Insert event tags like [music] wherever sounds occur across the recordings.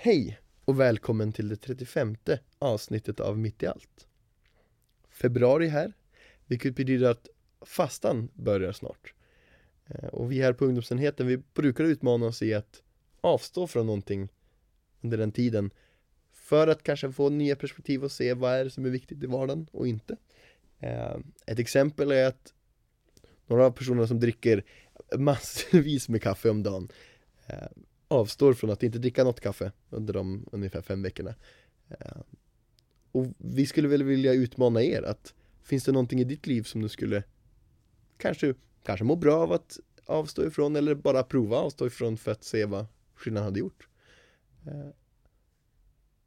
Hej och välkommen till det 35 avsnittet av Mitt i allt. Februari är här, vilket betyder att fastan börjar snart. Eh, och vi här på ungdomsenheten, vi brukar utmana oss i att avstå från någonting under den tiden för att kanske få nya perspektiv och se vad är det som är viktigt i vardagen och inte. Eh, ett exempel är att några av personerna som dricker massvis med kaffe om dagen eh, avstår från att inte dricka något kaffe under de ungefär fem veckorna. Eh, och vi skulle väl vilja utmana er att finns det någonting i ditt liv som du skulle kanske, kanske må bra av att avstå ifrån eller bara prova avstå ifrån för att se vad skillnaden hade gjort. Eh,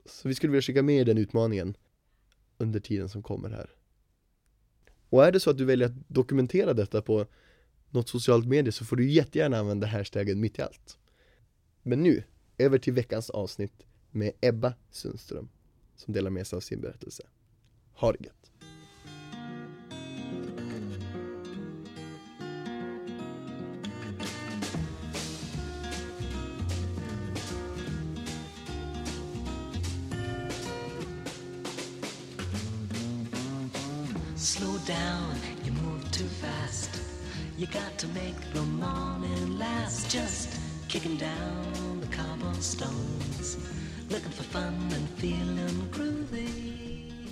så vi skulle vilja skicka med er den utmaningen under tiden som kommer här. Och är det så att du väljer att dokumentera detta på något socialt medie så får du jättegärna använda hashtaggen mitt i allt. Men nu, över till veckans avsnitt med Ebba Sundström som delar med sig av sin berättelse. Ha det gött! Slow down, you move too fast. You got to make the morning last. Just kicking down the cobblestones. Looking for fun and feeling groovy.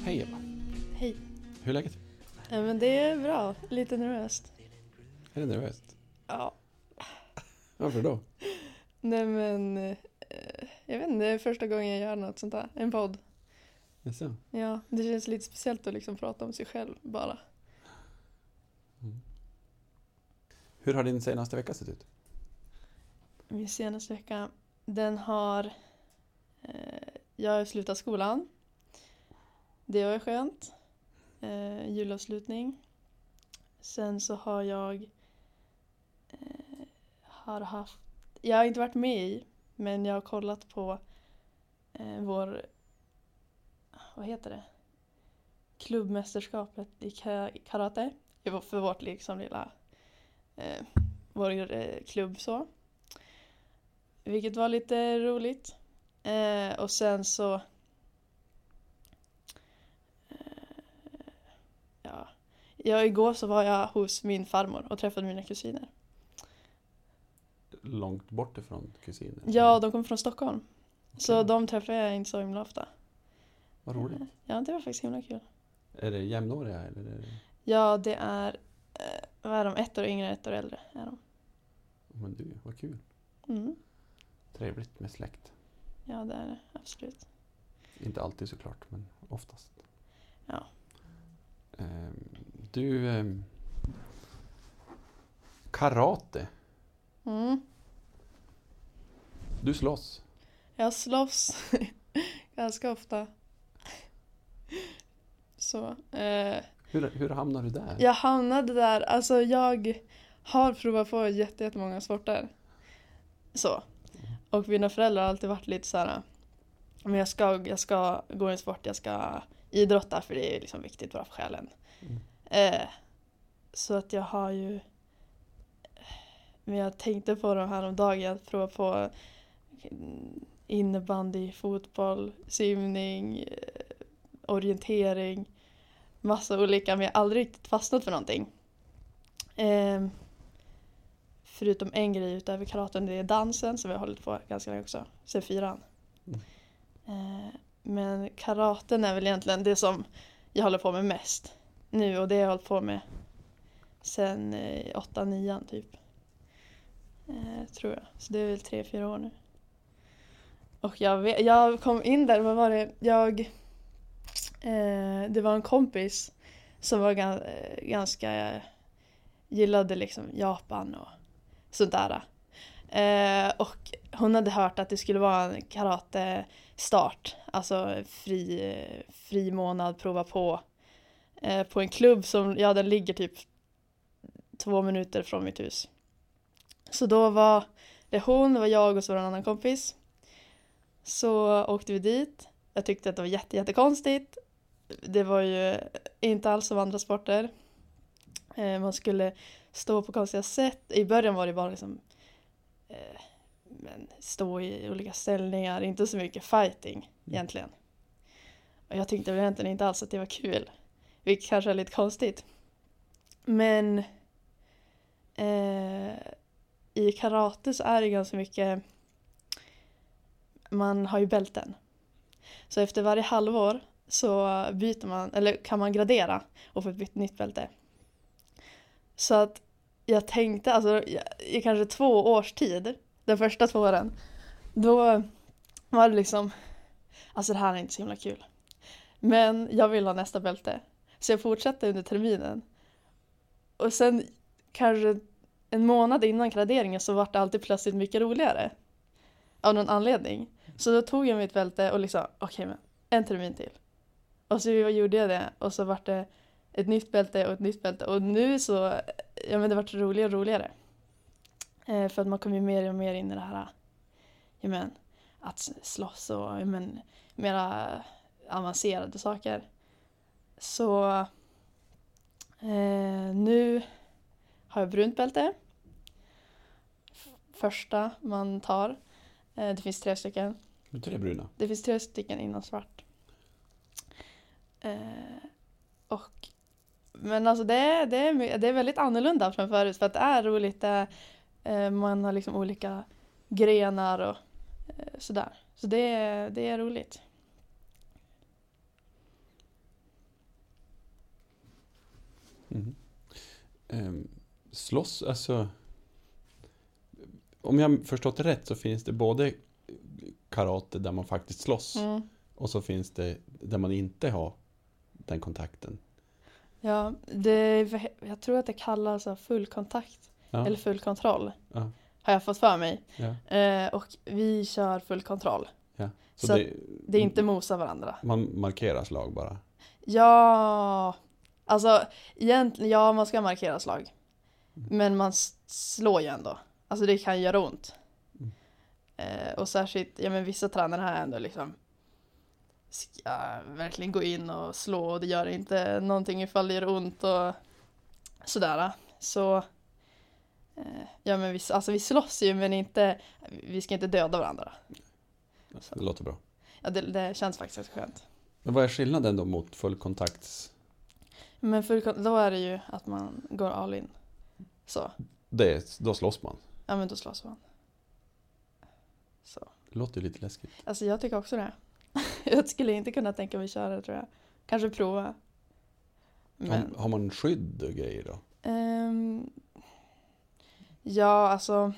Hej Ebba, Hej. hur är läget? Ja, men det är bra. Lite nervöst. Är det nervöst? Ja. Varför då? Nej men, eh, jag vet inte, det är första gången jag gör något sånt här. En podd. Jaså? Ja, det känns lite speciellt att liksom prata om sig själv bara. Hur har din senaste vecka sett ut? Min senaste vecka, den har... Eh, jag har slutat skolan. Det var skönt. Eh, julavslutning. Sen så har jag... Eh, har haft... Jag har inte varit med i, men jag har kollat på eh, vår... Vad heter det? Klubbmästerskapet i karate. För vårt liksom lilla... Eh, vår eh, klubb så. Vilket var lite roligt. Eh, och sen så... Eh, ja. ja, igår så var jag hos min farmor och träffade mina kusiner. Långt bort ifrån kusiner? Ja, de kommer från Stockholm. Så Okej. de träffar jag inte så himla ofta. Vad roligt. Ja, det var faktiskt himla kul. Är det jämnåriga eller? Är det... Ja, det är... Eh, vad är de? Ett år yngre, ett år äldre är de. Men du, vad kul. Mm. Trevligt med släkt. Ja, det är det. Absolut. Inte alltid såklart, men oftast. Ja. Ehm, du... ehm, karate. Mm. Du slåss. Jag slåss [laughs] ganska ofta. Så. Eh, Hur, hur hamnar du där? jag hamnade där, alltså jag har provat på jätte- jättemånga sporter. Så. Och mina föräldrar har alltid varit lite så här. Men jag ska, jag ska gå en sport, jag ska idrotta för det är liksom viktigt bara för själen. Mm. Eh, så att jag har ju men jag tänkte på det här om dagen, att prova på innebandy, fotboll, simning, eh, orientering, massa olika men jag har aldrig riktigt fastnat för någonting. Eh, förutom en grej utöver karaten, det är dansen som vi har hållit på ganska länge också, sen fyran. Mm. Eh, men karaten är väl egentligen det som jag håller på med mest nu och det har jag hållit på med sen eh, åtta, nian typ. Eh, tror jag. Så det är väl tre, fyra år nu. Och jag, vet, jag kom in där, vad var det? Jag... Eh, det var en kompis som var gan, eh, ganska... Gillade liksom Japan och sånt. Eh, och hon hade hört att det skulle vara en karate-start. Alltså fri, fri månad, prova på. Eh, på en klubb som, ja den ligger typ två minuter från mitt hus. Så då var det hon, det var jag och så var det en annan kompis. Så åkte vi dit. Jag tyckte att det var jätte, jättekonstigt. Det var ju inte alls som andra sporter. Eh, man skulle stå på konstiga sätt. I början var det bara liksom eh, men stå i olika ställningar, inte så mycket fighting Mm. egentligen. Och jag tyckte väl egentligen inte alls att det var kul, vilket kanske är lite konstigt. Men eh, i karate så är det ganska mycket, man har ju bälten. Så efter varje halvår så byter man, eller kan man gradera och få ett nytt bälte. Så att jag tänkte, alltså i- kanske två års tid, de första två åren, då var det liksom, alltså det här är inte så himla kul. Men jag vill ha nästa bälte. Så jag fortsatte under terminen. Och sen kanske en månad innan graderingen så var det alltid plötsligt mycket roligare. Av någon anledning. Så då tog jag mitt bälte och liksom, okej men en termin till. Och så gjorde jag det och så vart det ett nytt bälte och ett nytt bälte och nu så, ja men det vart roligare och roligare. Eh, för att man kommer ju mer och mer in i det här, ja men, att slåss och ja men, mera avancerade saker. Så eh, nu har jag brunt bälte. Första man tar. Eh, det finns tre stycken. Tre bruna. Det finns tre stycken innan svart. Eh, och, men alltså det, är- det, det är väldigt annorlunda från förut för att det är roligt. Det, är, eh, man har liksom olika grenar och eh, sådär. Så det, är- det är roligt. Mm. Ehm, slåss, alltså... Om jag förstått det rätt så finns det både karate där man faktiskt slåss Mm. och så finns det där man inte har den kontakten. Ja, det, jag tror att det kallas full kontakt Ja, eller full kontroll. Ja. Har jag fått för mig. ja, Eh, och vi kör full kontroll. Så, Så, det, det är inte mosa varandra. Man markerar slag bara. Ja, alltså egentligen, ja man ska markera slag. Men man slår ju ändå. Alltså det kan göra ont. Mm. Eh, och särskilt, ja men vissa tränare här ändå liksom ska verkligen gå in och slå och det gör inte någonting ifall det gör ont och sådär. Så eh, ja men vi, alltså vi slåss ju men inte, vi ska inte döda varandra. Det låter bra. Ja det, det känns faktiskt skönt. Men vad är skillnaden då mot fullkontakts... Men full, då är det ju att man går all in. Så, Det, då slåss man. ja men då slåss man. Så. Det låter ju lite läskigt. Alltså jag tycker också det. [laughs] jag skulle inte kunna tänka mig köra tror jag. Kanske prova. Men, Har, har man skydd och grejer då? ehm, ja alltså.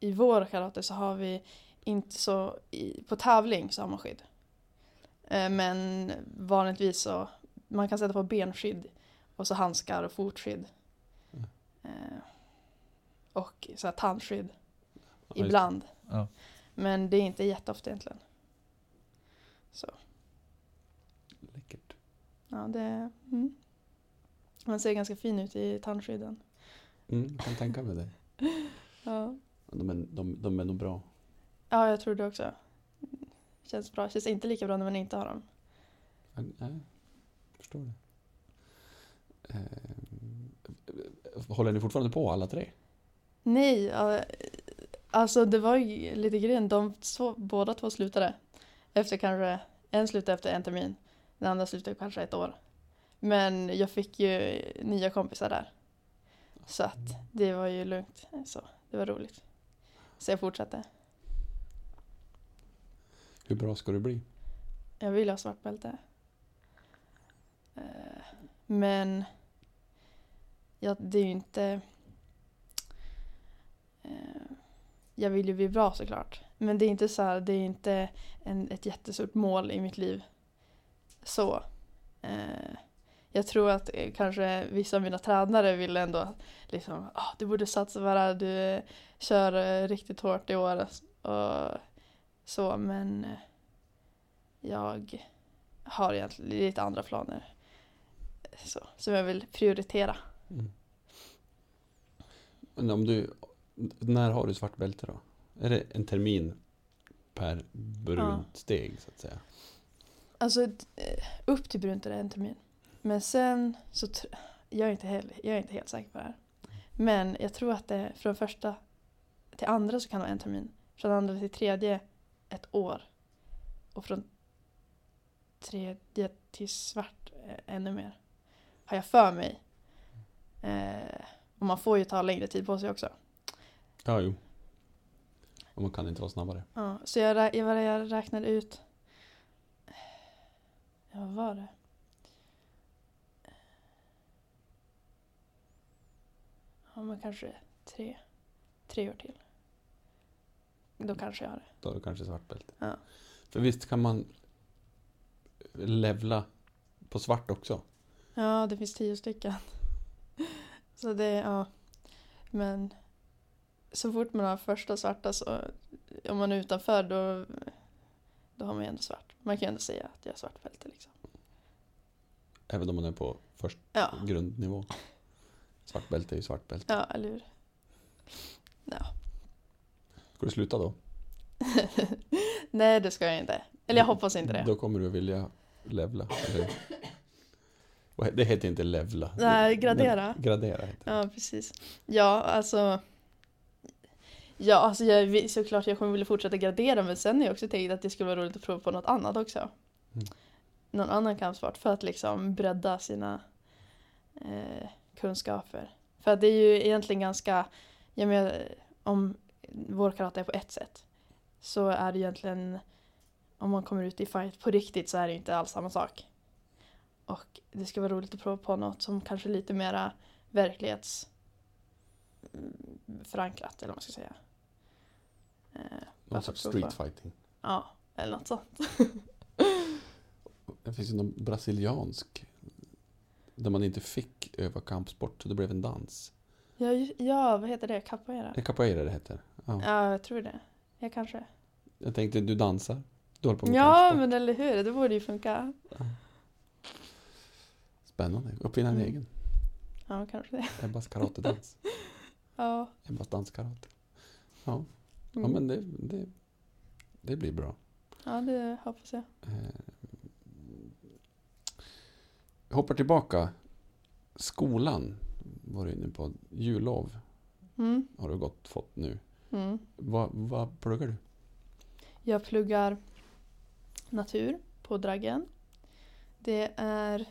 I vår karate så har vi inte så, i, på tävling så har man skydd. Eh, men vanligtvis så, man kan sätta på benskydd och så handskar och fotskydd. Mm. Eh, och så här tandskydd Ja, ibland. Ja. Men det är inte jätteofta egentligen. Så, Läckert. ja det... Mm. Man ser ganska fin ut i tandskydden. Mm, jag kan tänka mig det. [laughs] Ja. De är, de, de är nog bra. ja, jag tror det också. Känns bra. Känns inte lika bra när man inte har dem. Ja, jag förstår det. Eh, håller ni fortfarande på alla tre? Nej, alltså det var ju lite grejen. De två, båda två slutade. Efter kanske, en slutade efter en termin. Den andra slutade kanske ett år. Men jag fick ju nya kompisar där. Så att det var ju lugnt. Så det var roligt. Så jag fortsatte. Hur bra ska du bli? Jag vill ha svart bälte. Eh, Men ja, det är ju inte... Jag vill ju bli bra såklart. Men det är inte så här, det är inte en, ett jättestort mål i mitt liv. Så. eh, Jag tror att eh, kanske vissa av mina tränare vill ändå liksom, ah, du borde satsa på det här, du eh, kör eh, riktigt hårt i år. Och så, men eh, jag har egentligen lite andra planer. Så, som jag vill prioritera. Mm. Men om du, när har du svart bälte då? Är det en termin per brunt Ja. steg så att säga? Alltså eh, upp till brunt är det en termin. Men sen så jag är inte helt, jag är inte helt säker på det här. Men jag tror att det från första till andra så kan det vara en termin. Från andra till tredje ett år. Och från tredje till svart eh, ännu mer. Har jag för mig. Eh, och man får ju ta längre tid på sig också. Ja, jo. Och man kan inte vara snabbare. Ja, så jag, jag, jag räknade ut. Ja, vad var det? Ja, men kanske tre, tre år till. Då kanske jag har det. Då är det kanske svart bälte. Ja. För visst kan man levla på svart också? Ja, det finns tio stycken. [laughs] Så det, ja. Men så fort man har första svarta så, om man är utanför då, då har man ju ändå svart. Man kan ju ändå säga att jag har svart bälte liksom. Även om man är på först Ja, grundnivå. Svart bälte är ju svart bälte. ja eller hur? Ja. Ska du sluta då? [laughs] Nej, det ska jag inte. Eller jag hoppas inte det. Då kommer du vilja levla. Eller? Det heter inte levla. Nej, gradera. Gradera heter det. Ja, precis. Ja, alltså. Ja, alltså jag, såklart jag kommer vilja fortsätta gradera men sen har jag också tänkt att det skulle vara roligt att prova på något annat också. Mm. Någon annan kampsport för att liksom bredda sina eh, kunskaper. För att det är ju egentligen ganska, jag menar om vår karate är på ett sätt så är det egentligen om man kommer ut i fight på riktigt så är det inte alls samma sak. Och det ska vara roligt att prova på något som kanske är lite mera verklighets förankrat eller vad man ska säga. Eh, Någon sorts prova. street fighting. Ja, eller något sånt. [laughs] Det finns ju någon brasiliansk där man inte fick öva kampsport så det blev en dans. Ja, ja vad heter det? Capoeira? Capoeira det heter. Ja. Ja, jag tror det. Jag kanske. Jag tänkte, du dansar. Du håller på med Ja, kampsport. men eller hur? Det borde ju funka. Spännande. Uppfinna en Mm. egen. Ja, kanske det. Ebbas karatedans. [laughs] Ja. Ebbas danskarate. Ja, ja Mm. men det, det, det blir bra. ja, det hoppas jag. Eh, hoppar tillbaka. Skolan var du inne på. Jullov Mm. har du gått fått nu. Mm. Vad, vad pluggar du? Jag pluggar natur på Draggen. Det är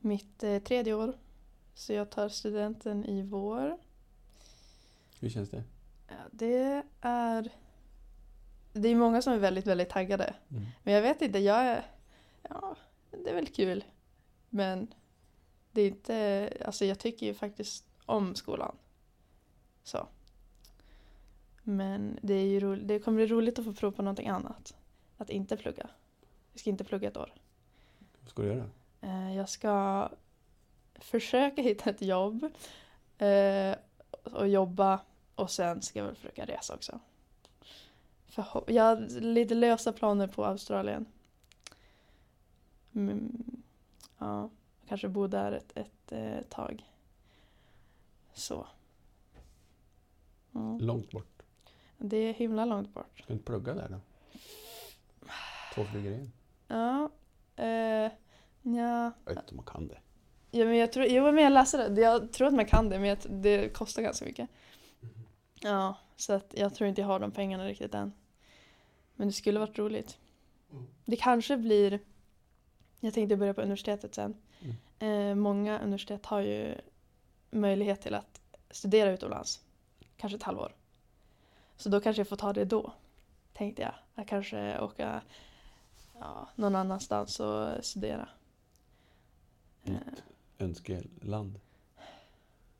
mitt eh, tredje år. Så jag tar studenten i vår. Hur känns det? Ja, det är... Det är många som är väldigt, väldigt taggade. Mm. Men jag vet inte, jag är... Ja, det är väl kul. Men det är inte... Alltså jag tycker ju faktiskt om skolan. Så. Men det, är ju ro, det kommer bli roligt att få prova på någonting annat. Att inte plugga. Jag ska inte plugga ett år. Vad ska du göra? Eh, Jag ska försöka hitta ett jobb eh, och jobba och sen ska jag väl försöka resa också. Förho- jag har lite lösa planer på Australien. Mm, ja, kanske bo där ett, ett eh, tag. Så. Mm. Långt bort. Det är himla långt bort. Ska du inte plugga där då? Två flugor i en. Ja. Eh, ja. Jag vet inte om man kan det. Ja, men jag tror, jo, men jag läser det. Jag tror att man kan det, men jag, det kostar ganska mycket. Ja, så att jag tror inte jag har de pengarna riktigt än. Men det skulle varit roligt. Det kanske blir... Jag tänkte börja på universitetet sen. Eh, många universitet har ju möjlighet till att studera utomlands. Kanske ett halvår. Så då kanske jag får ta det då. Tänkte jag. Att kanske åka ja, någon annanstans och studera. Eh, Nytt önskeland.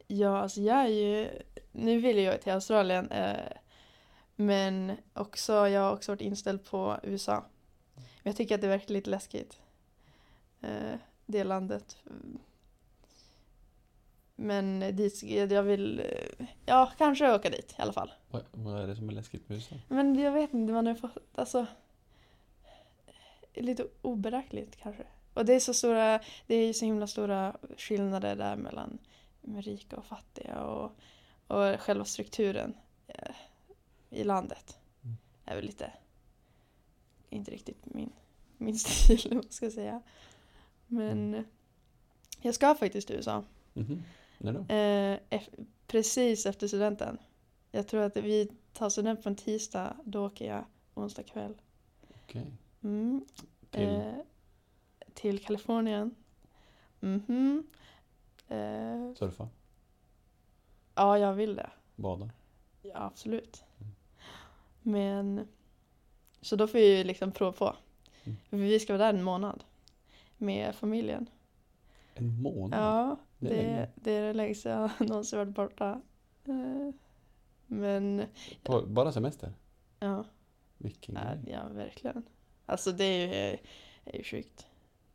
Ja, alltså jag är ju... Nu vill jag till Australien. Eh, men också, jag har också varit inställd på USA. Men jag tycker att det verkar lite läskigt. Eh, det landet. Men dit, jag vill... Ja, kanske åka dit i alla fall. Vad, vad är det som är läskigt med USA? Men jag vet inte, man har fått... Alltså... Lite oberäkneligt kanske. Och det är så stora... Det är så himla stora skillnader där mellan rika och fattiga och, och själva strukturen eh, i landet Mm. är väl lite inte riktigt min, min [laughs] stil, vad ska säga. Men jag ska faktiskt till USA. När då? Eh, precis efter studenten. Jag tror att vi tar student på en tisdag, då åker jag onsdag kväll. Okej. Mm. Till? Eh, till Kalifornien. Mhm. Eh, Surfa? ja, jag vill det. Bada? Ja, absolut. Mm. Men så då får vi ju liksom prova på. Mm. Vi ska vara där en månad med familjen. En månad? Ja, det det är det längsta jag [laughs] någonsin varit borta. Eh, Men På, bara semester? ja, Vilken ja, grej. ja, verkligen. Alltså det är ju, är ju sjukt.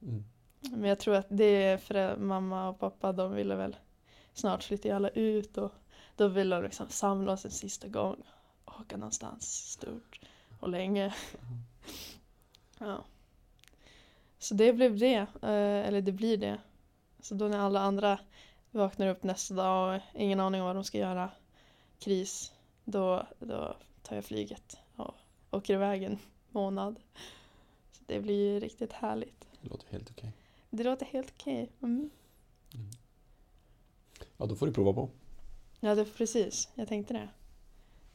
Mm. Men jag tror att det är för att mamma och pappa de ville väl snart flytta alla ut och då vill de liksom samlas en sista gång och åka någonstans stort och länge. [laughs] Ja. Så det blev det, eh, eller det blir det. Så då när alla andra vaknar upp nästa dag och ingen aning om vad de ska göra, kris, då, då tar jag flyget och åker iväg en månad. Så det blir ju riktigt härligt. Det låter helt okej. Det låter helt okej. Mm. Ja, då får du prova på. Ja, det, precis. Jag tänkte det.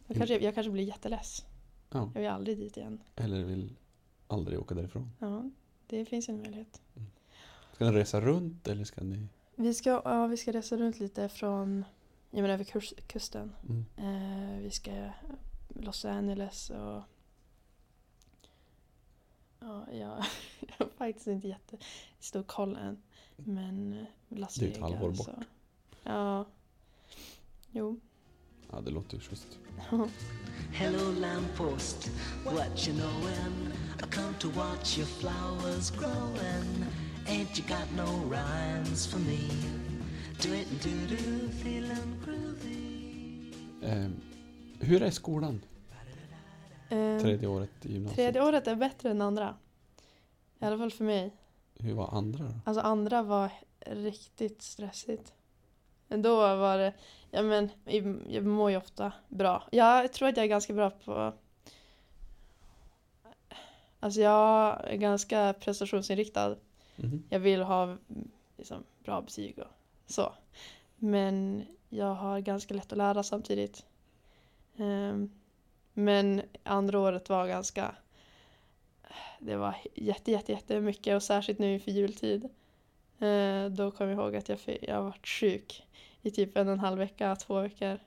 Jag kanske, jag kanske blir jätteless. Ja. Jag vill aldrig dit igen. Eller vill aldrig åka därifrån. Ja, det finns en möjlighet. Ska ni resa runt eller ska ni? Vi ska, ja, vi ska resa runt lite från, jag menar över kurs, kusten. Mm. Eh, vi ska Los Angeles och Ja, jag, [laughs] jag har faktiskt inte jättestor koll än. Men eh, Las Det är ett Vegas halvår bort. och- Ja. Jo. Ja, det låter ju schysst. Hello, lamppost, what you knowin'? I come to watch your flowers growin'. Ain't you got no rhymes for me? Do it and do do, feelin' groovy. Eh, hur är skolan? Eh, Tredje året i gymnasiet? tredje året är bättre än andra. I alla fall för mig. Hur var andra då? Alltså andra var riktigt stressigt. Men då var det, ja men jag mår ju ofta bra. Jag tror att jag är ganska bra på Alltså jag är ganska prestationsinriktad. Mhm. Jag vill ha mm, liksom, bra betyg och så. Men jag har ganska lätt att lära samtidigt. Ehm, men andra året var ganska det var jätte, jätte, jättemycket och särskilt nu inför jultid. Eh, då kom jag ihåg att jag, jag varit sjuk i typ en och en halv vecka, två veckor.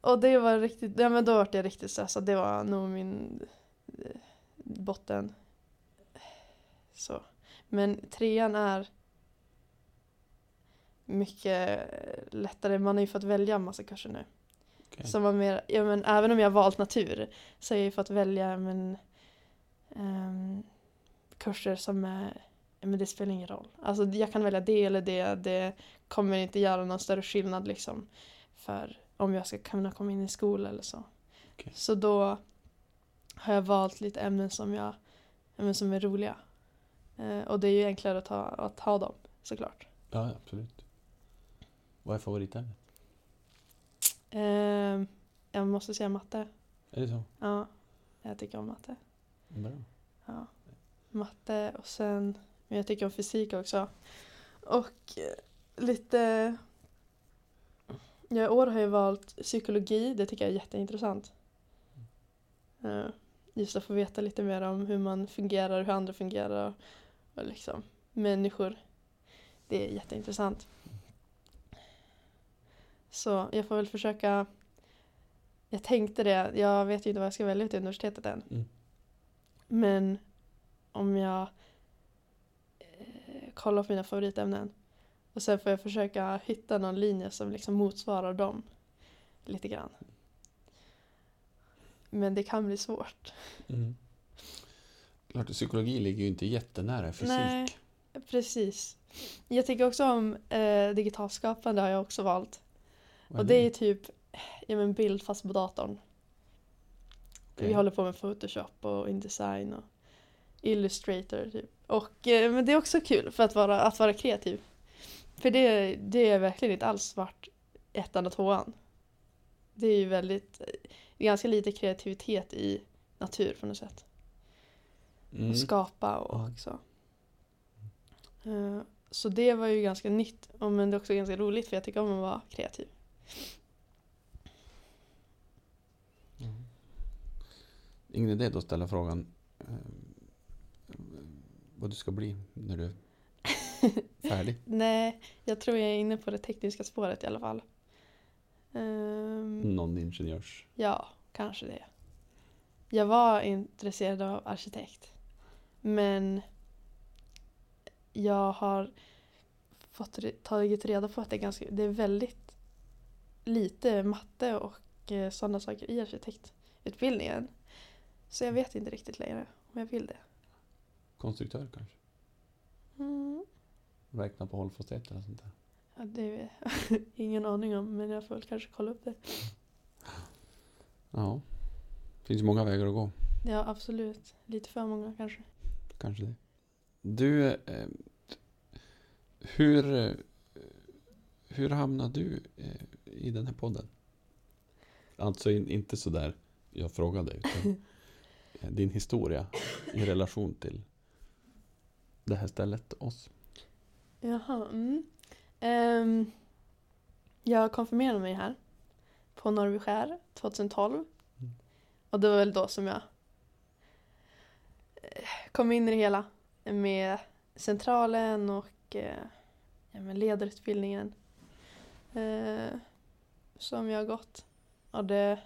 Och det var riktigt, ja men då var jag riktigt stressad. Det var nog min eh, botten. Så. Men trean är mycket lättare. Man har ju fått välja en massa kurser nu. Okej. Som var mer, ja, men även om jag har valt natur så har jag ju fått välja men, ehm, kurser som är, men det spelar ingen roll. Alltså jag kan välja det eller det, det kommer inte göra någon större skillnad liksom för om jag ska kunna komma in i skola eller så. Okej. Så då har jag valt lite ämnen som jag, ämnen som är roliga. Eh, och det är ju enklare att ta, att ha dem såklart. Ja, absolut. Vad är favoritämnet? Eh, jag måste säga matte. Är det så? Ja, jag tycker om matte. Bra. Ja. Matte och sen, men jag tycker om fysik också. Och eh, lite, ja i år har jag valt psykologi, det tycker jag är jätteintressant. Eh, Just att få veta lite mer om hur man fungerar, hur andra fungerar och liksom människor. Det är jätteintressant. Så jag får väl försöka Jag tänkte det, jag vet ju inte vad jag ska välja till universitetet än. Mm. Men om jag eh, kollar på mina favoritämnen och sen får jag försöka hitta någon linje som liksom motsvarar dem lite grann. Men det kan bli svårt. Mm. Klart, psykologi ligger ju inte jättenära fysik. Nej, precis. Jag tycker också om eh, digitalt skapande har jag också valt. Och det är typ ja, men bild fast på datorn. Okej. Vi håller på med Photoshop och Indesign och Illustrator typ. Och eh, men det är också kul för att vara, att vara kreativ. För det, det är verkligen inte alls svart ettan och tvåan. Det är ju väldigt, är ganska lite kreativitet i natur på något sätt. Mm. Och skapa och Ja. så. Eh, Så det var ju ganska nytt, men det är också ganska roligt för jag tycker om att vara kreativ. Mm. Ingen idé då att ställa frågan eh, vad du ska bli när du är [laughs] färdig? Nej, jag tror jag är inne på det tekniska spåret i alla fall. Um, Någon ingenjörs? Ja, kanske det. Jag var intresserad av arkitekt. Men jag har fått, tagit reda på att det är, ganska, det är väldigt lite matte och eh, sådana saker i arkitektutbildningen. Så jag vet inte riktigt längre om jag vill det. Konstruktör kanske? Mm. Räkna på hållfasthet eller sånt där. Ja, det är [laughs] ingen aning om men jag får väl kanske kolla upp det. Ja. Finns många vägar att gå. Ja absolut, lite för många kanske. Kanske det. Du, eh, hur, eh, hur hamnade du eh, i den här podden? Alltså in, inte sådär jag frågade utan [laughs] eh, din historia i relation till det här stället, oss. Jaha. Mm. Ehm, jag konfirmerade mig här på Norrbyskär 2012. Mm. Och det var väl då som jag eh, kom in i det hela med centralen och eh, ja, ledarutbildningen eh, som jag har gått. Och det,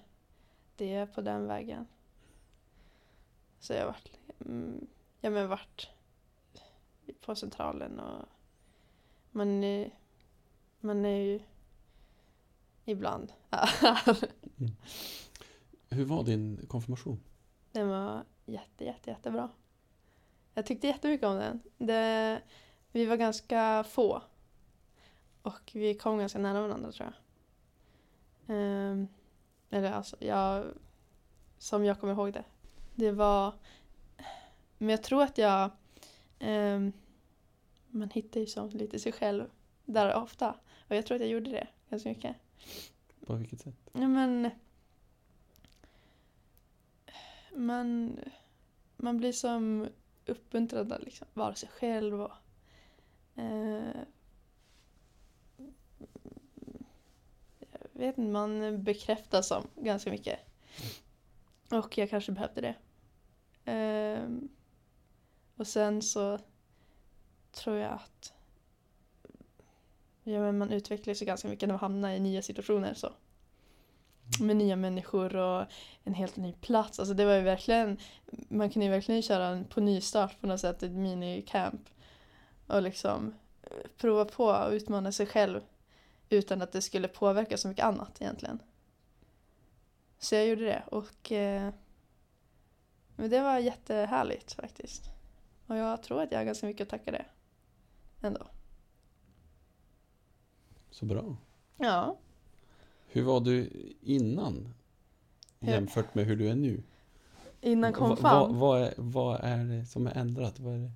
det är på den vägen. Så jag har varit, mm, ja, men varit på centralen och man är, man är ju ibland Hur var din konfirmation? Den var jätte, jätte, jättebra. Jag tyckte jättemycket om den. Det, vi var ganska få. Och vi kom ganska nära varandra tror jag. Ehm, eller alltså, jag, som jag kommer ihåg det. Det var, men jag tror att jag, ehm, man hittar ju som lite sig själv där ofta. Och jag tror att jag gjorde det ganska mycket. På vilket sätt? Ja men man, man blir som uppmuntrad att liksom vara sig själv och eh, vet inte, man bekräftas som ganska mycket. Och jag kanske behövde det. Ehm, och sen så tror jag att ja, men man utvecklar sig ganska mycket när man hamnar i nya situationer. Så. Med nya människor och en helt ny plats. Alltså det var ju verkligen, man kunde ju verkligen köra en på nystart på något sätt, ett minicamp. Och liksom eh, prova på och utmana sig själv utan att det skulle påverka så mycket annat egentligen. Så jag gjorde det och eh, men det var jättehärligt faktiskt. Och jag tror att jag har ganska mycket att tacka det. Ändå. Så bra. Ja. Hur var du innan? Jämfört med hur du är nu? Innan Va- kom va- fram. vad, är, vad är det som är ändrat? Vad är det?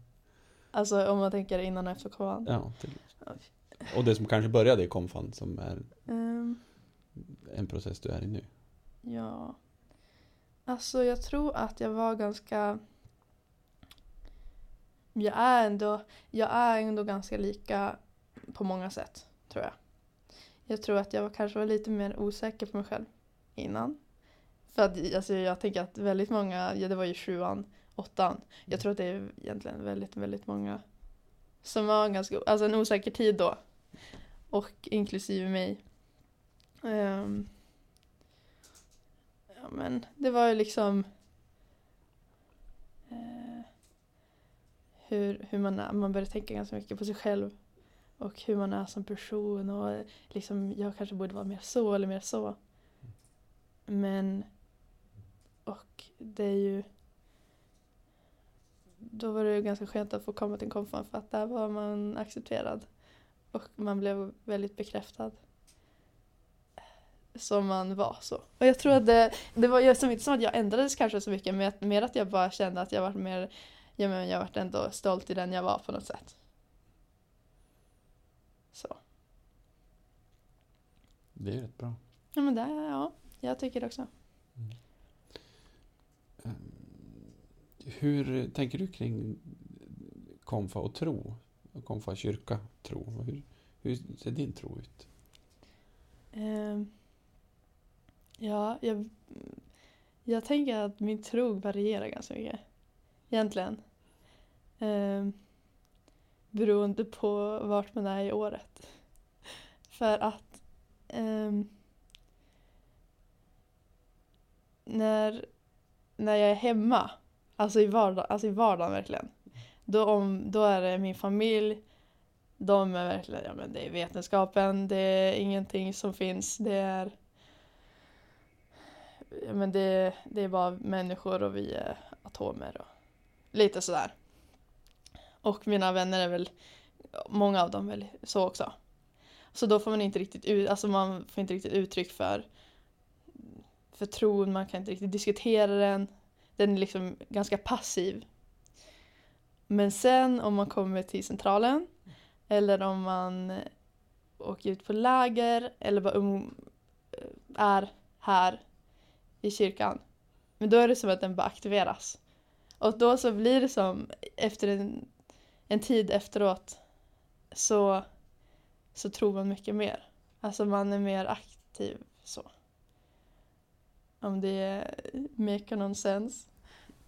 Alltså om man tänker innan och efter kom Ja, till, Oj. Och det som kanske började i Komfan som är Ehm, en process du är i nu. ja. Alltså jag tror att jag var ganska jag är ändå, jag är ändå ganska lika på många sätt, tror jag. Jag tror att jag var, kanske var lite mer osäker på mig själv innan. För att alltså, jag tänker att väldigt många, ja det var ju sjuan, åttan. Jag tror att det är egentligen väldigt, väldigt många som var ganska, alltså en osäker tid då. Och inklusive mig. Ehm, ja men det var ju liksom eh, hur, hur man är, man börjar tänka ganska mycket på sig själv. Och hur man är som person och liksom jag kanske borde vara mer så eller mer så. Men och det är ju då var det ju ganska skönt att få komma till konfan för att där var man accepterad. Och man blev väldigt bekräftad. Som man var så. Och jag tror att det, det var som, inte som att jag ändrades kanske så mycket men mer att jag bara kände att jag var mer, ja men jag var ändå stolt i den jag var på något sätt. Så. Det är rätt bra. Ja men det, ja, jag tycker det också. Ehm, hur tänker du kring konfa och tro? Konfa kyrka, tro. Hur, hur ser din tro ut? Ehm, ja, jag, Jag tänker att min tro varierar ganska mycket. Egentligen. Ehm, beroende på vart man är i året. [laughs] För att ehm, när, när jag är hemma, alltså i, vardag, alltså i vardagen verkligen, då, om, då är det min familj, de är verkligen, ja men det är vetenskapen, det är ingenting som finns, det är ja, men det, det är bara människor och vi är atomer och lite sådär. Och mina vänner är väl, många av dem väl så också. Så då får man inte riktigt ut, alltså man får inte riktigt uttryck för, för tron, man kan inte riktigt diskutera den. Den är liksom ganska passiv. Men sen om man kommer till centralen eller om man eh, åker ut på läger eller bara um, eh, är här i kyrkan. Men då är det som att den bara aktiveras. Och då så blir det som efter en, en tid efteråt så, så tror man mycket mer. Alltså man är mer aktiv så. Om det make någon sens.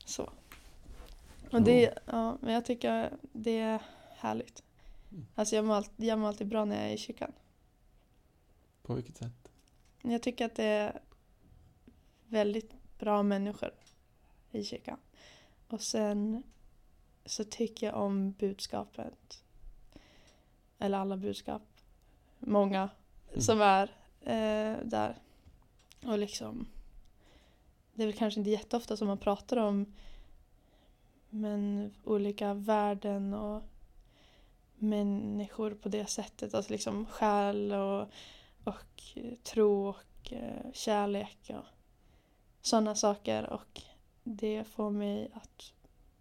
Så. Och det, ja, men jag tycker det är härligt. Mm. Alltså jag mår, alltid, jag mår alltid bra när jag är i kyrkan. På vilket sätt? Jag tycker att det är väldigt bra människor i kyrkan. Och sen så tycker jag om budskapet. Eller alla budskap. Många Mm. som är eh, där. Och liksom det är väl kanske inte jätteofta som man pratar om men olika värden och människor på det sättet. Alltså liksom själ och, och tro och eh, kärlek och sådana saker. Och det får mig att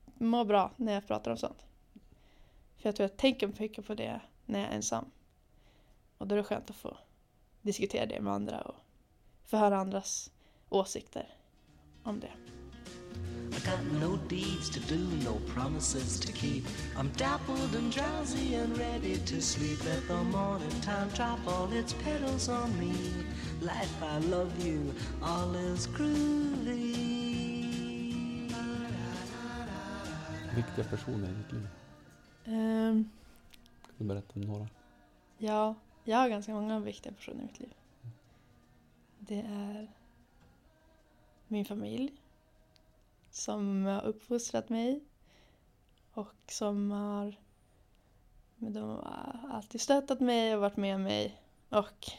må bra när jag pratar om sånt. För jag tror jag tänker mycket på det när jag är ensam. Och då är det skönt att få diskutera det med andra och få höra andras åsikter om det. I got no deeds to do, no promises to keep. I'm dappled and drowsy and ready to sleep. Let the morning time drop all its petals on me. Life, I love you, all is groovy. Viktiga personer i ditt liv. Ehm, Kan du berätta om några? ja, jag har ganska många viktiga personer i mitt liv. Det är min familj som har uppfostrat mig och som har men de har alltid stöttat mig och varit med mig och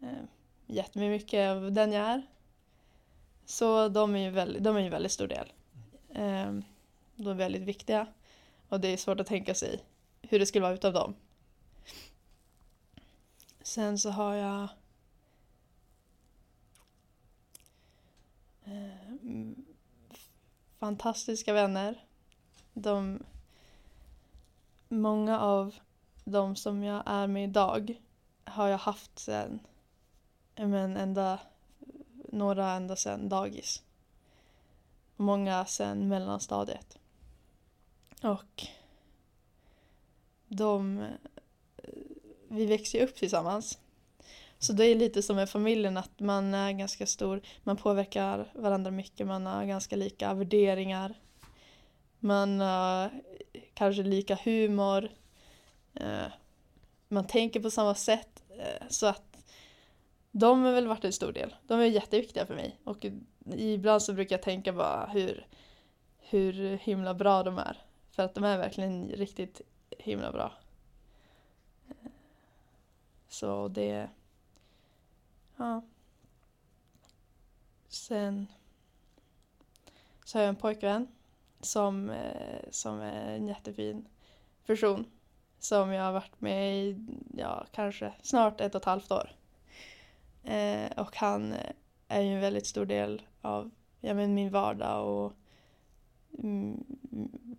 eh, gett mig mycket av den jag är. Så de är ju väldigt, de är ju väldigt stor del. Eh, de är väldigt viktiga och det är svårt att tänka sig hur det skulle vara utan dem. Sen så har jag eh, mm, fantastiska vänner. De, många av de som jag är med idag har jag haft sen, men ända, några ända sen dagis. Många sen mellanstadiet. Och de, vi växte ju upp tillsammans. Så det är lite som med familjen att man är ganska stor, man påverkar varandra mycket, man har ganska lika värderingar. Man har kanske lika humor. Eh, man tänker på samma sätt. Eh, så att de har väl varit en stor del. De är jätteviktiga för mig. Och ibland så brukar jag tänka bara hur, hur himla bra de är. För att de är verkligen riktigt himla bra. Eh, så det... Ja. Sen så har jag en pojkvän som, eh, som är en jättefin person. Som jag har varit med i, ja, kanske snart ett och ett halvt år. Eh, och han är ju en väldigt stor del av ja, men min vardag och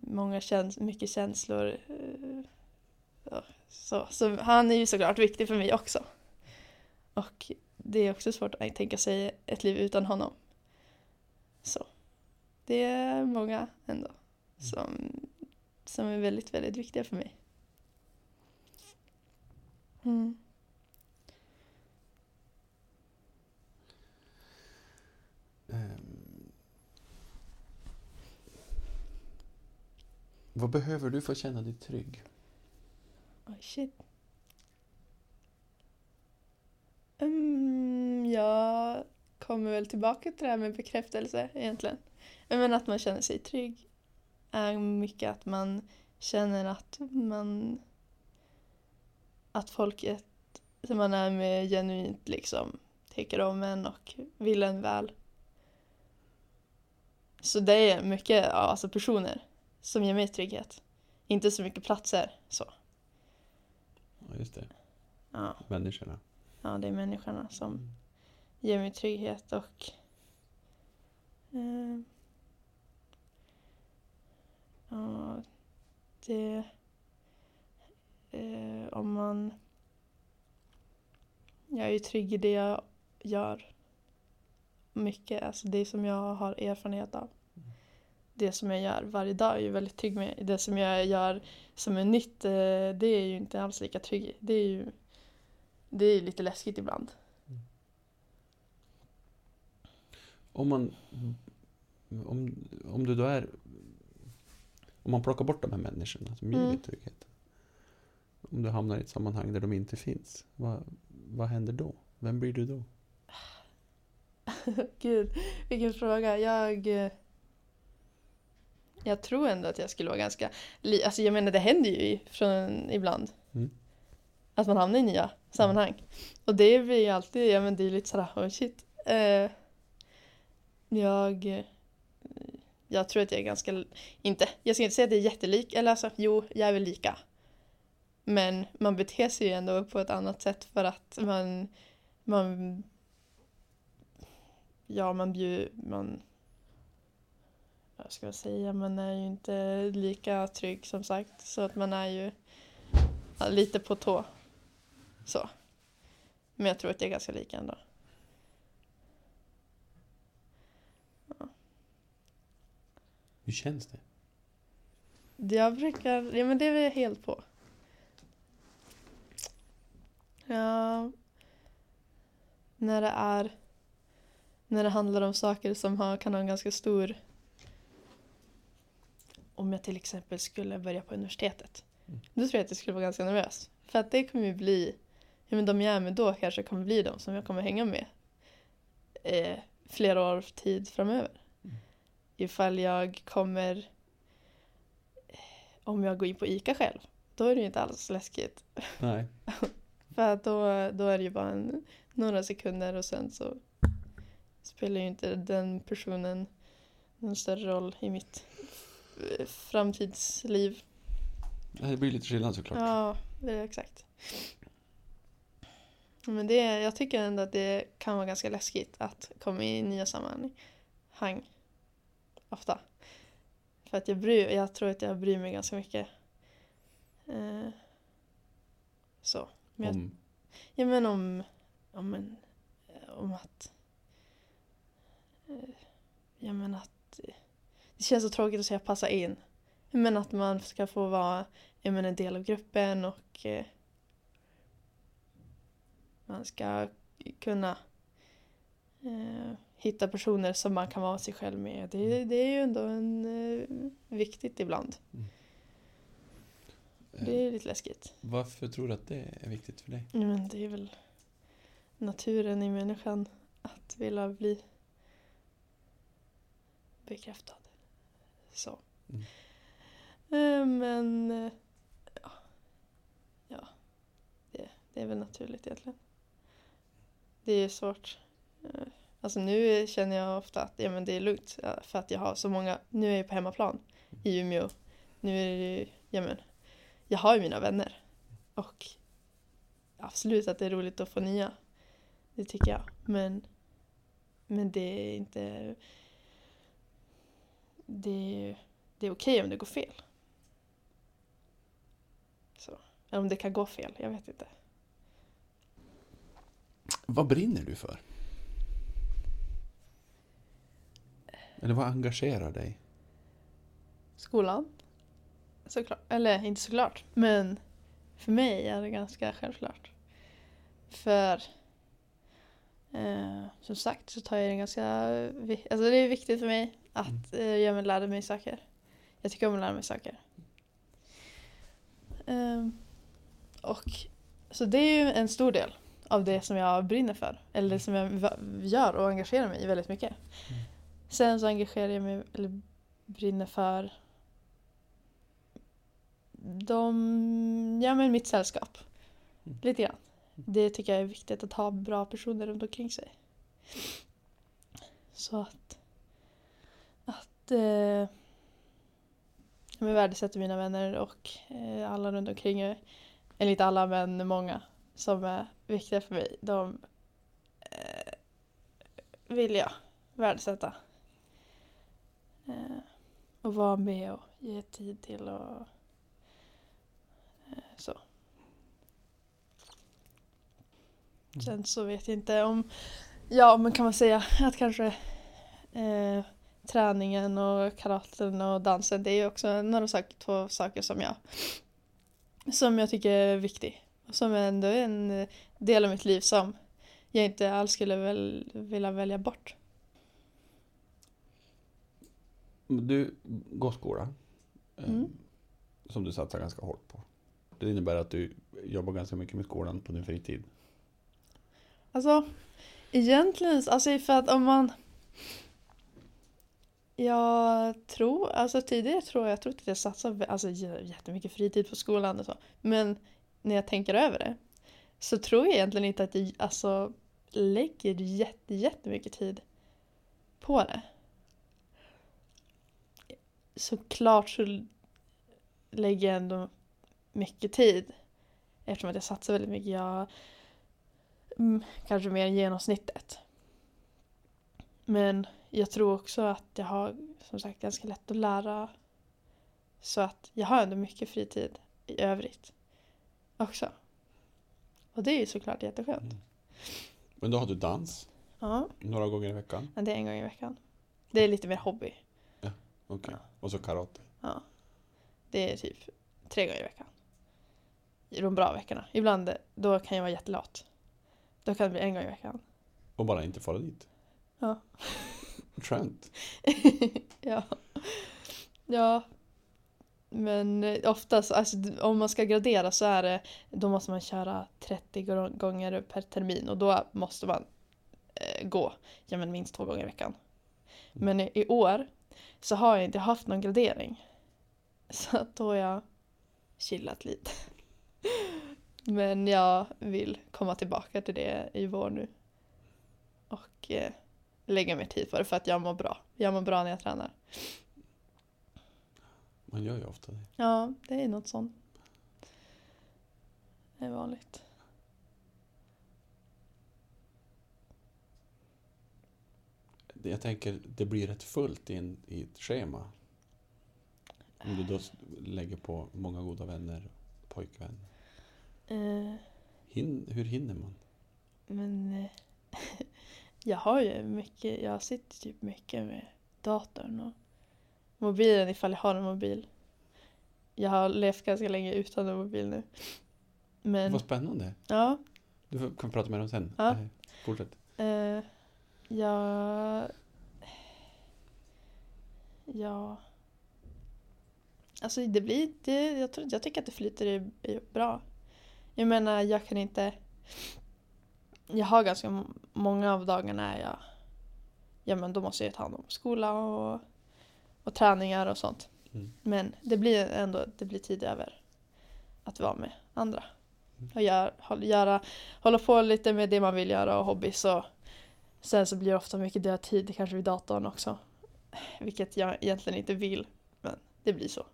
många käns mycket känslor. eh, så. så han är ju såklart viktig för mig också. Och det är också svårt att tänka sig ett liv utan honom. Så det är många ändå mm. som, som är väldigt, väldigt viktiga för mig. Mm. Ehm. Vad behöver du för att känna dig trygg? Oh shit. Mm, jag kommer väl tillbaka till det här med bekräftelse egentligen. Men att man känner sig trygg är mycket att man känner att man att folket som man är med genuint liksom tycker om en och vill en väl. Så det är mycket, ja, alltså personer som ger mig trygghet. Inte så mycket platser så. Ja, just det. Ja. Människorna. Ja, det är människorna som ger mig trygghet och eh, ja, det eh, om man jag är ju trygg i det jag gör mycket, alltså det som jag har erfarenhet av. Det som jag gör varje dag är jag ju väldigt trygg med. Det som jag gör som är nytt, eh, det är jag ju inte alls lika trygg i. Det är ju det är lite läskigt ibland. Om man... Om, om du då är... Om man plockar bort de här människorna som ger dig Mm. trygghet. Om du hamnar i ett sammanhang där de inte finns. Vad, vad händer då? Vem blir du då? [laughs] Gud, vilken fråga. Jag... Jag tror ändå att jag skulle vara ganska... Alltså jag menar det händer ju från ibland. Mm. Att man hamnar i nya sammanhang. Och det blir ju alltid, ja men det är lite sådär, oh shit. Eh, jag... Jag tror att jag är ganska, inte, jag ska inte säga att jag är jättelik, eller alltså jo, jag är väl lika. Men man beter sig ju ändå på ett annat sätt för att man, man ja, man bjuder, man, vad ska jag säga, man är ju inte lika trygg som sagt. Så att man är ju lite på tå. Så. Men jag tror att jag är ganska lika ändå. Hur känns det? Jag brukar, ja men det är jag helt på. Ja. När det är, när det handlar om saker som har, kan ha en ganska stor om jag till exempel skulle börja på universitetet. Mm. Då tror jag att jag skulle vara ganska nervös. För att det kommer ju bli, ja men de jag är med då kanske kommer bli de som jag kommer hänga med eh, flera år tid framöver. Mm. Ifall jag kommer, om jag går in på ICA själv, då är det ju inte alls läskigt. Nej. [laughs] För att då, då är det ju bara en, några sekunder och sen så spelar ju inte den personen någon större roll i mitt eh, framtidsliv. Det blir lite skillnad såklart. Ja, det är exakt. Men det, jag tycker ändå att det kan vara ganska läskigt att komma i nya sammanhang. Ofta. För att jag, bryr, jag tror att jag bryr mig ganska mycket. Eh, så. Men jag, Om, ja men om, om, en, om att... eh, Ja men att... eh, Det känns så tråkigt att säga passa in. Men att man ska få vara men en del av gruppen och eh, man ska kunna eh, hitta personer som man kan vara sig själv med. Det, det är ju ändå en, eh, viktigt ibland. eh, Det är lite läskigt. Varför tror du att det är viktigt för dig? Men det är väl naturen i människan att vilja bli bekräftad. Så. Mm. Eh, Men eh, ja, ja det, det är väl naturligt egentligen. Det är svårt. Eh, alltså nu känner jag ofta att ja, men det är lugnt för att jag har så många, nu är jag på hemmaplan i Umeå. Nu är det ju, ja men, jag har ju mina vänner. Och absolut att det är roligt att få nya. Det tycker jag. Men, men det är inte... Det är, det är okej om det går fel. Så. Eller om det kan gå fel, jag vet inte. Vad brinner du för? Eller vad engagerar dig? Skolan. Såklart. Eller inte såklart. Men för mig är det ganska självklart. För eh, som sagt så tar jag det ganska... Alltså det är viktigt för mig att eh, jag lära mig saker. Jag tycker om att lära mig saker. Ehm, och så det är ju en stor del av det som jag brinner för. Eller som jag gör och engagerar mig i väldigt mycket. Mm. Sen så engagerar jag mig, eller brinner för de, ja men mitt sällskap. Mm. Lite grann. Det tycker jag är viktigt att ha bra personer runt omkring sig. Så att, att eh, jag värdesätter mina vänner och eh, alla runt omkring mig. Eller inte alla men många som är viktiga för mig. De eh, vill jag värdesätta. Eh, och vara med och ge tid till och eh, så. Sen så vet jag inte om, ja men kan man säga att kanske eh, träningen och karaten och dansen det är ju också några saker, två saker som jag som jag tycker är viktig. Som ändå är en eh, del av mitt liv som jag inte alls skulle väl, vilja välja bort. Du går skola. eh, Mm. Som du satsar ganska hårt på. Det innebär att du jobbar ganska mycket med skolan på din fritid. Alltså, egentligen, alltså för att om man... Jag tror, alltså tidigare tror jag, jag tror att jag satsade alltså, jättemycket fritid på skolan och så. Men när jag tänker över det så tror jag egentligen inte att jag alltså, lägger jätte, jättemycket tid på det. Såklart så lägger jag ändå mycket tid eftersom att jag satsar väldigt mycket. Jag mm, kanske mer än genomsnittet. Men jag tror också att jag har som sagt ganska lätt att lära. Så att jag har ändå mycket fritid i övrigt också. Och det är ju såklart jätteskönt. Men då har du dans Ja, några gånger i veckan. men det är en gång i veckan. Det är lite mer hobby. Okej. Och så karate. Ja. Det är typ tre gånger i veckan. I de bra veckorna. Ibland då kan jag vara jättelat. Då kan det bli en gång i veckan. Och bara inte fara dit. Ja. Skönt. [laughs] ja. Ja. Men eh, oftast, alltså, om man ska gradera så är det, då måste man köra 30 gro- gånger per termin och då måste man eh, gå ja, men minst två gånger i veckan. Men i, i år så har jag inte haft någon gradering. [laughs] Så att då har jag chillat lite. [laughs] Men jag vill komma tillbaka till det i vår nu. Och eh, lägga mer tid på det för att jag mår bra. Jag mår bra när jag tränar. Man gör ju ofta det. Ja, det är något sånt. Det är vanligt. Jag tänker, det blir rätt fullt i, en, i ett schema. Om du då lägger på många goda vänner, pojkvän. Eh, Hin, hur hinner man? men eh, [laughs] jag har ju mycket, jag sitter typ mycket med datorn och mobilen ifall jag har en mobil. Jag har levt ganska länge utan en mobil nu. Men Vad spännande. ja, Du kan prata med dem sen. Ja. Fortsätt. Eh, jag... Ja... Alltså det blir... Det, jag, tror, jag tycker att det flyter i, i bra. Jag menar, jag kan inte... Jag har ganska m- många av dagarna är jag... Ja men då måste jag ta hand om skola och, och träningar och sånt. Mm. Men det blir ändå det blir tid över att vara med andra. Och gör, håll- göra, hålla på lite med det man vill göra och hobbys och sen så blir det ofta mycket död tid kanske vid datorn också. Vilket jag egentligen inte vill, men det blir så.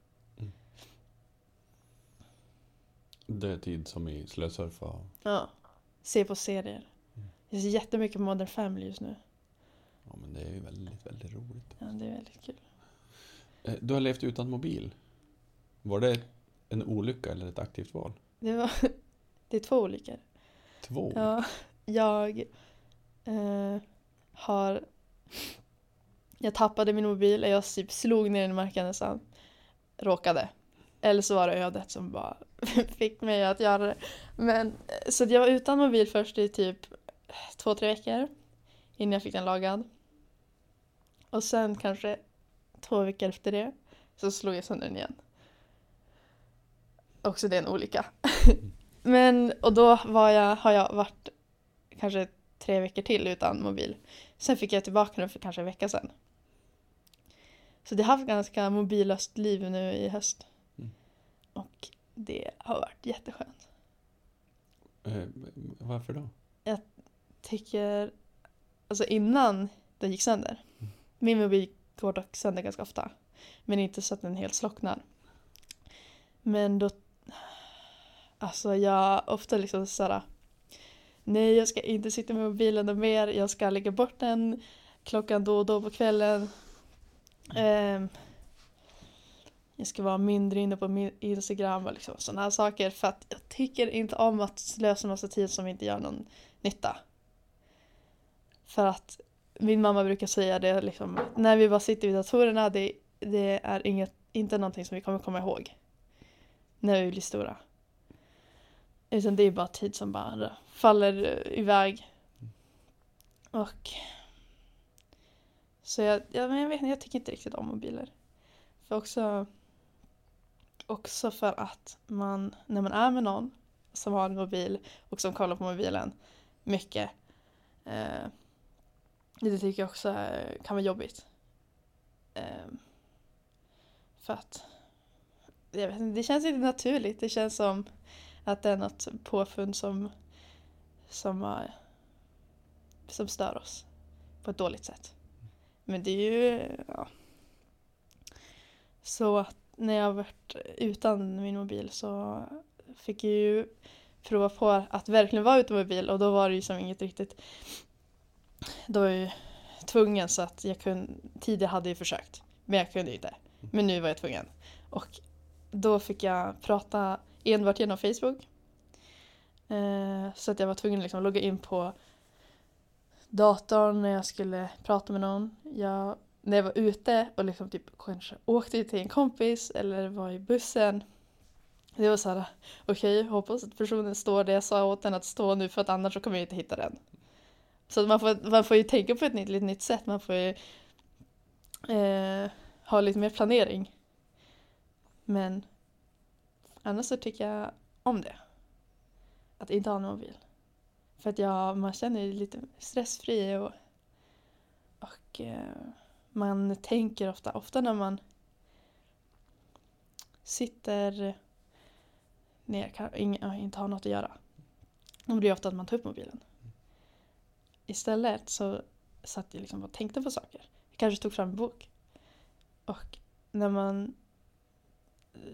Det är tid som i slösurfa. Ja. Se på serier. Jag ser jättemycket Modern Family just nu. Ja, men det är ju väldigt, väldigt roligt. Ja, det är väldigt kul. Eh, Du har levt utan mobil. Var det en olycka eller ett aktivt val? Det, var, [laughs] det är två olika. Två? Ja, jag eh, har... Jag tappade min mobil och jag typ slog ner den i marken nästan. Råkade. Eller så var det ödet som bara [laughs] fick mig att göra det. Men, eh, så jag var utan mobil först i typ två, tre veckor. Innan jag fick den lagad. Och sen kanske två veckor efter det så slog jag sönder den igen. också det är en olycka. [laughs] Men, och då var jag, har jag varit kanske tre veckor till utan mobil. Sen fick jag tillbaka den för kanske en vecka sedan. Så det har haft ganska mobillöst liv nu i höst. Mm. Och det har varit jätteskönt. Eh, varför då? Tycker, alltså innan den gick sönder. Mm. Min mobil går dock sönder ganska ofta. Men inte så att den helt slocknar. Men då, alltså jag ofta liksom såhär, nej jag ska inte sitta med mobilen mer, jag ska lägga bort den klockan då och då på kvällen. Ehm, jag ska vara mindre inne på min Instagram och liksom sådana här saker för att jag tycker inte om att slösa massa tid som inte gör någon nytta. För att min mamma brukar säga det liksom, när vi bara sitter vid datorerna, det, det är inget, inte någonting som vi kommer komma ihåg. När vi blir stora. Utan det är bara tid som bara faller iväg. Och så jag, ja, men jag vet jag tycker inte riktigt om mobiler. För också, också för att man, när man är med någon som har en mobil och som kollar på mobilen mycket. Eh, det tycker jag också kan vara jobbigt. Ehm, för att jag vet inte, det känns inte naturligt. Det känns som att det är något påfund som, som, som stör oss på ett dåligt sätt. Men det är ju, ja. Så att när jag varit utan min mobil så fick jag ju prova på att verkligen vara utan mobil och då var det ju som inget riktigt då var jag ju tvungen så att jag kunde, tidigare hade jag försökt men jag kunde ju inte. Men nu var jag tvungen. Och då fick jag prata enbart genom Facebook. Eh, så att jag var tvungen att liksom logga in på datorn när jag skulle prata med någon. Jag, när jag var ute och liksom typ kanske åkte till en kompis eller var i bussen. Det var så här, okej, hoppas att personen står där jag sa åt den att stå nu för att annars så kommer jag inte hitta den. Så att man, får, man får ju tänka på ett nytt, lite nytt sätt, man får ju eh, ha lite mer planering. Men annars så tycker jag om det. Att inte ha en mobil. För att jag, man känner sig lite stressfri och, och eh, man tänker ofta, ofta när man sitter ner, kan, inte har något att göra. Då blir det ofta att man tar upp mobilen. Istället så satt jag liksom och tänkte på saker. Jag kanske tog fram en bok. Och när man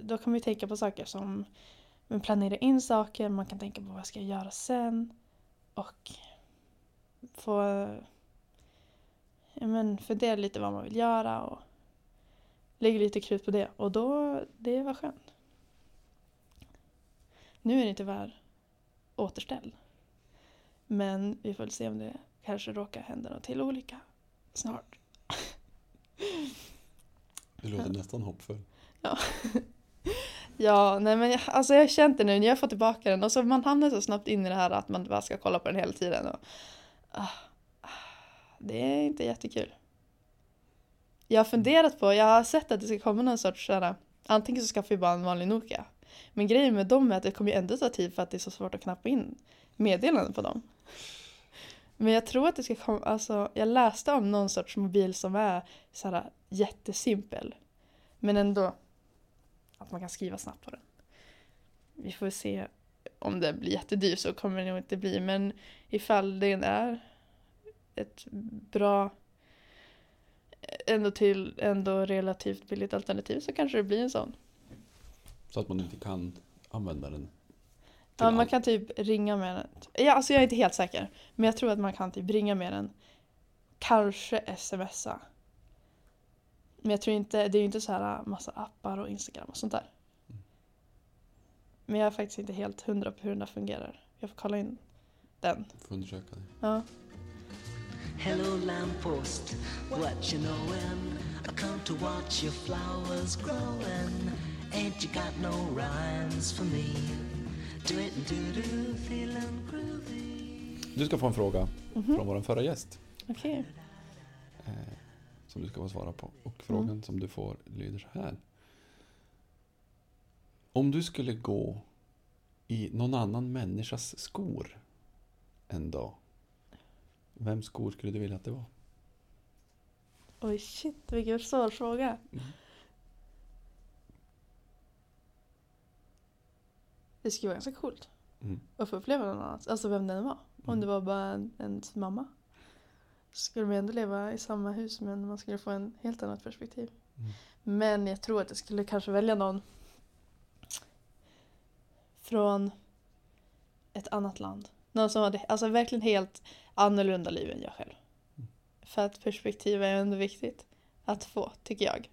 då kan man ju tänka på saker som man planerar in saker, man kan tänka på vad jag ska göra sen och få ja, men fundera lite vad man vill göra och lägga lite krut på det och då, det var skönt. Nu är det tyvärr återställd. Men vi får se om det kanske råkar hända något till olycka snart. [laughs] Du låter nästan hoppfull. [laughs] Ja, nej men jag, alltså jag har känt det nu när jag får tillbaka den och så man hamnar så snabbt in i det här att man bara ska kolla på den hela tiden. Och, ah, ah, det är inte jättekul. Jag har funderat på, jag har sett att det ska komma någon sorts sådär, antingen så skaffar vi bara en vanlig Nokia. Men grejen med dem är att det kommer ju ändå ta tid för att det är så svårt att knappa in meddelanden på dem. Men jag tror att det ska komma, alltså jag läste om någon sorts mobil som är såhär jättesimpel. Men ändå att man kan skriva snabbt på den. Vi får se om det blir jättedyr så kommer det nog inte bli men ifall det är ett bra ändå till ändå relativt billigt alternativ så kanske det blir en sån. Så att man inte kan använda den. Ja, man kan typ ringa med den. Ja, alltså jag är inte helt säker. Men jag tror att man kan typ ringa med den. Kanske smsa. Men jag tror inte, det är ju inte så här massa appar och Instagram och sånt där. Men jag är faktiskt inte helt hundra på hur den där fungerar. Jag får kolla in den. Får undersöka det. Ja. Hello, lamppost, what you knowin'? I come to watch your flowers growin'. Ain't you got no rhymes for me? Du ska få en fråga Mhm. från vår förra gäst. Okej. Eh, som du ska få svara på. Och frågan som du får lyder så här. Om du skulle gå i någon annan människas skor en dag. Vems skor skulle du vilja att det var? Oj shit, vilken svår fråga. Mm. Det skulle vara ganska coolt Mm. att få uppleva någon annans, alltså vem den var. Om Mm. det var bara en, ens mamma. Så skulle man ändå leva i samma hus men man skulle få en helt annat perspektiv. Mm. Men jag tror att jag skulle kanske välja någon från ett annat land. Någon som hade alltså verkligen helt annorlunda liv än jag själv. Mm. För att perspektiv är ändå viktigt att få, tycker jag.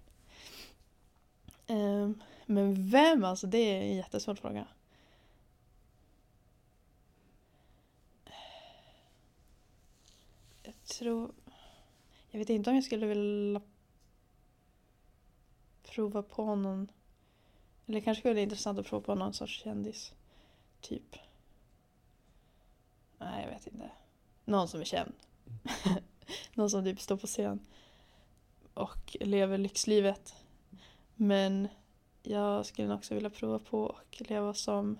Ehm, men vem alltså, det är en jättesvår fråga. Tror... Jag vet inte om jag skulle vilja prova på någon... Eller det kanske skulle vara intressant att prova på någon sorts kändis. Typ. Nej, jag vet inte. Någon som är känd. [laughs] någon som typ står på scen. Och lever lyxlivet. Men jag skulle nog också vilja prova på att leva som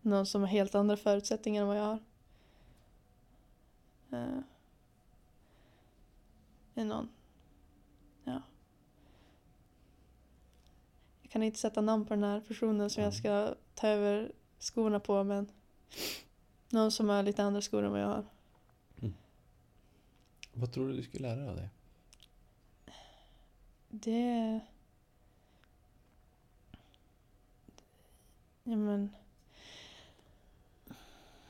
någon som har helt andra förutsättningar än vad jag har. Uh, är någon. Ja. Jag kan inte sätta namn på den här personen som jag ska ta över skorna på men någon som har lite andra skor än vad jag har. Vad tror du du skulle lära dig av det? Det... Ja men...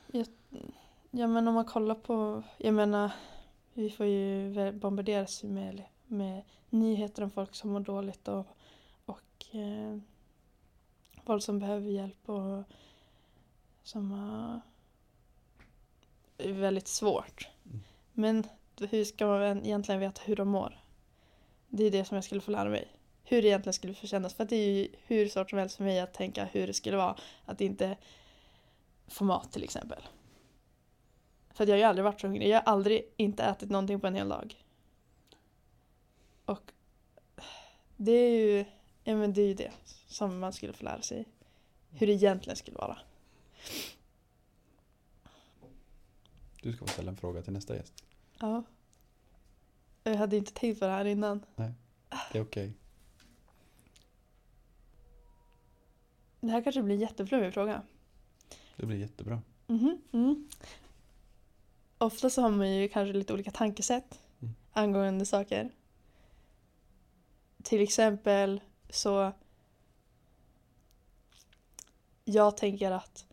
Jag, ja men om man kollar på... Jag menar, vi får ju bombarderas med, med nyheter om folk som mår dåligt och, och eh, folk som behöver hjälp och som har är väldigt svårt. Mm. Men hur ska man egentligen veta hur de mår? Det är det som jag skulle få lära mig. Hur det egentligen skulle få kännas. För det är ju hur svårt som helst för mig att tänka hur det skulle vara att inte få mat till exempel. För jag har ju aldrig varit så hungrig. Jag har aldrig inte ätit någonting på en hel dag. Och det är ju, ja men det är ju det som man skulle få lära sig. Hur det egentligen skulle vara. Du ska få ställa en fråga till nästa gäst. Ja. Jag hade inte tänkt på det här innan. Det är okej. Det här kanske blir en jätteflummig fråga. Det blir jättebra. Mhm, mm. Ofta så har man ju kanske lite olika tankesätt Mm. angående saker. Till exempel så jag tänker att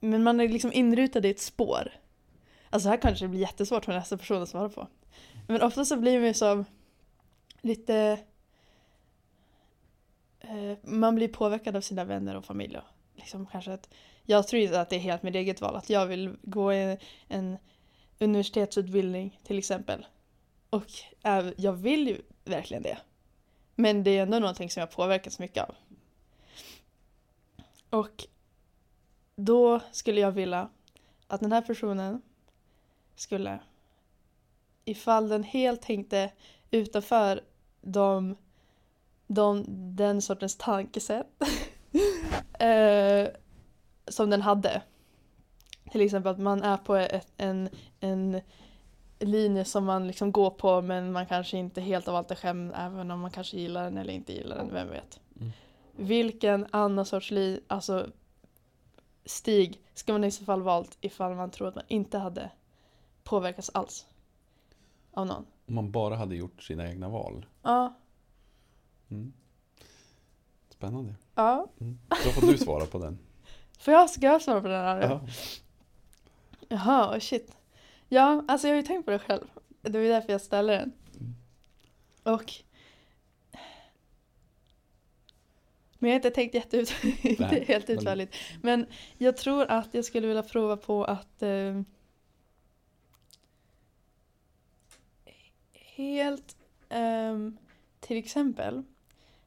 men man är liksom inrutad i ett spår. Alltså här kanske det blir jättesvårt för nästa person att svara på. Men ofta så blir man ju som lite eh, man blir påverkad av sina vänner och familj och liksom kanske att jag tror inte att det är helt mitt eget val. Att jag vill gå en, en universitetsutbildning till exempel. Och jag vill ju verkligen det. Men det är ändå någonting som jag påverkas mycket av. Och då skulle jag vilja att den här personen skulle, ifall den helt tänkte utanför de, de, den sortens tankesätt [laughs] eh, som den hade. Till exempel att man är på ett, en, en linje som man liksom går på men man kanske inte helt av allt är skämd även om man kanske gillar den eller inte gillar den, vem vet. Mm. Vilken annan sorts li, alltså stig ska man i så fall valt ifall man tror att man inte hade påverkats alls av någon? Om man bara hade gjort sina egna val. Ja, Mm. Spännande. ja. Mm. Då får du svara på den. Får jag, ska jag svara på den här? Ja. Jaha, shit. Ja, alltså jag har ju tänkt på det själv. Det var ju därför jag ställde den. Mm. Och... Men jag har inte tänkt jätteut, [laughs] Nej, helt men- utförligt. Men jag tror att jag skulle vilja prova på att eh, helt ehm, till exempel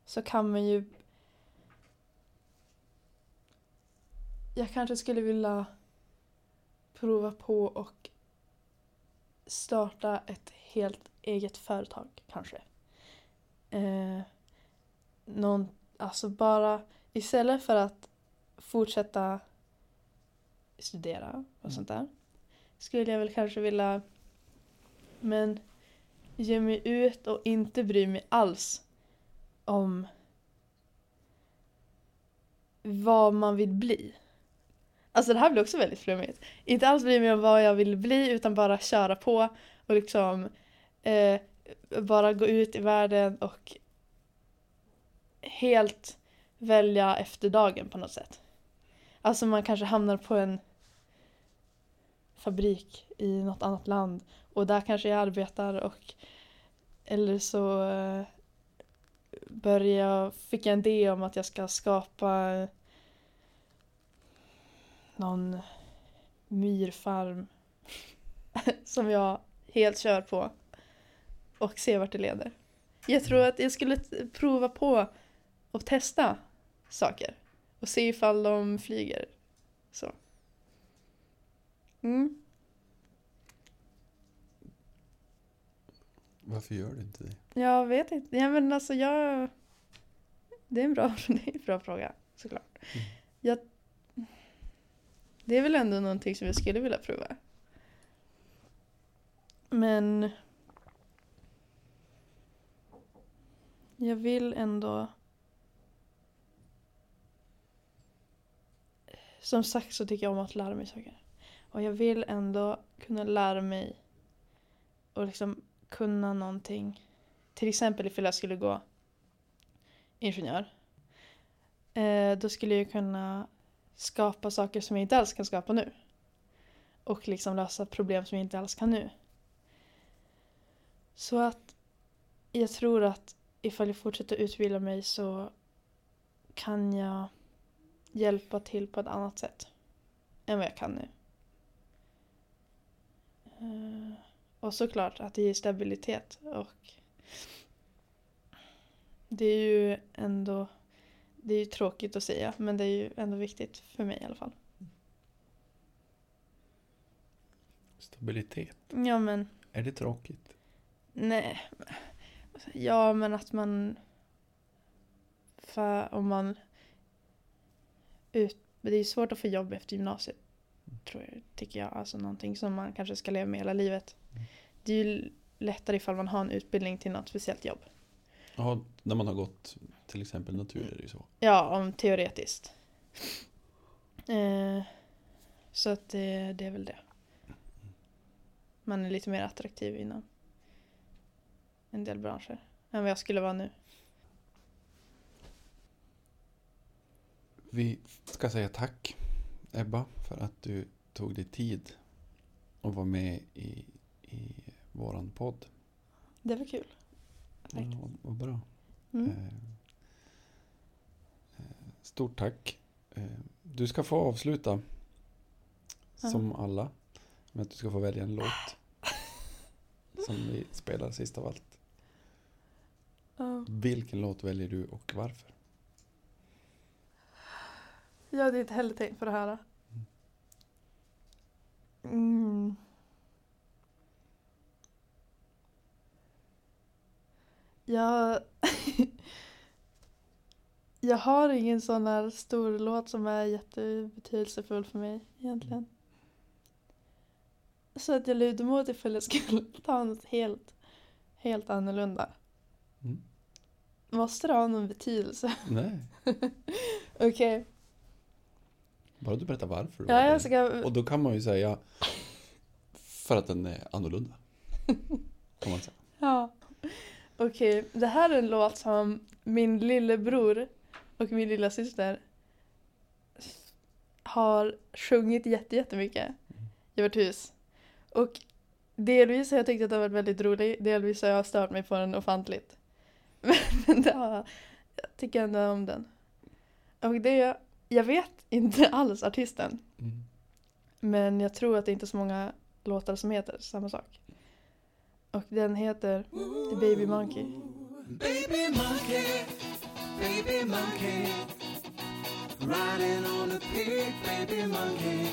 så kan man ju jag kanske skulle vilja prova på och starta ett helt eget företag kanske. Eh, någon, alltså bara istället för att fortsätta studera och sånt där skulle jag väl kanske vilja men ge mig ut och inte bry mig alls om vad man vill bli. Alltså det här blir också väldigt flummigt. Inte alls bry mig om vad jag vill bli utan bara köra på och liksom eh, bara gå ut i världen och helt välja efter dagen på något sätt. Alltså man kanske hamnar på en fabrik i något annat land och där kanske jag arbetar och eller så eh, började jag, fick jag en idé om att jag ska skapa någon myrfarm [laughs] som jag helt kör på och se vart det leder. Jag tror att jag skulle prova på och testa saker och se ifall de flyger. Så. Mm. Varför gör du inte det? Jag vet inte. Ja, men alltså jag... Det är en bra, [laughs] det är en bra fråga såklart. Mm. Jag... Det är väl ändå någonting som jag skulle vilja prova. Men... Jag vill ändå... Som sagt så tycker jag om att lära mig saker. Och jag vill ändå kunna lära mig och liksom kunna någonting. Till exempel ifall jag skulle gå ingenjör. Eh, då skulle jag kunna skapa saker som jag inte alls kan skapa nu. Och liksom lösa problem som jag inte alls kan nu. Så att jag tror att ifall jag fortsätter utbilda mig så kan jag hjälpa till på ett annat sätt än vad jag kan nu. Eh, och såklart att det ger stabilitet och det är ju ändå det är ju tråkigt att säga men det är ju ändå viktigt för mig i alla fall. Stabilitet. Ja men Är det tråkigt? nej. Ja men att man för om man ut, det är ju svårt att få jobb efter gymnasiet tror jag, tycker jag. Alltså någonting som man kanske ska leva med hela livet. Det är ju lättare ifall man har en utbildning till något speciellt jobb. Ja, när man har gått till exempel natur är det ju så. Ja, om teoretiskt. Eh, så att det, det är väl det. Man är lite mer attraktiv inom en del branscher än vad jag skulle vara nu. Vi ska säga tack Ebba för att du tog dig tid och var med i, i våran podd. Det var kul. Tack. Ja, vad- bra. Mm. Eh, Stort tack. Eh, Du ska få avsluta som alla med att du ska få välja en låt [laughs] som vi spelar sist av allt. Ja. Vilken låt väljer du och varför? Jag hade inte heller tänkt på det här. Mm. Jag... [laughs] jag har ingen sån här stor låt som är jättebetydelsefull för mig egentligen. Så att jag lutar mot ifall jag skulle ta något helt, helt annorlunda. Mm. Måste det ha någon betydelse? Nej, [laughs] Okej. bara du berättar varför. Ja, jag ska... Och då kan man ju säga för att den är annorlunda. [laughs] Kan man säga. Ja. Okej, det här är en låt som min lillebror och min lilla syster har sjungit jätte, jättemycket i vårt hus. Och delvis har jag tyckt att den har varit väldigt rolig, delvis har jag stört mig på den ofantligt. Men, [laughs] men det har, jag tycker ändå om den. Och det, jag vet inte alls artisten, Mm. men jag tror att det inte är så många låtar som heter samma sak. Och den heter The Baby Monkey. Baby monkey, baby monkey, riding on a pig, baby monkey,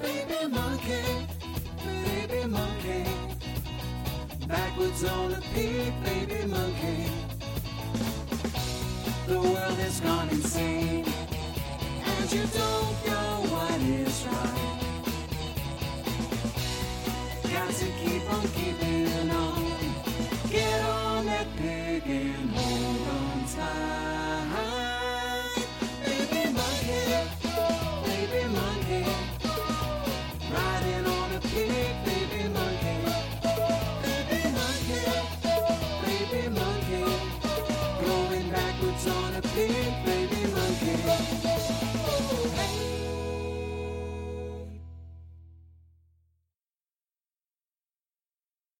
baby monkey, baby monkey, backwards on a pig, baby monkey. The world has gone insane, and you don't know what is right. Got to keep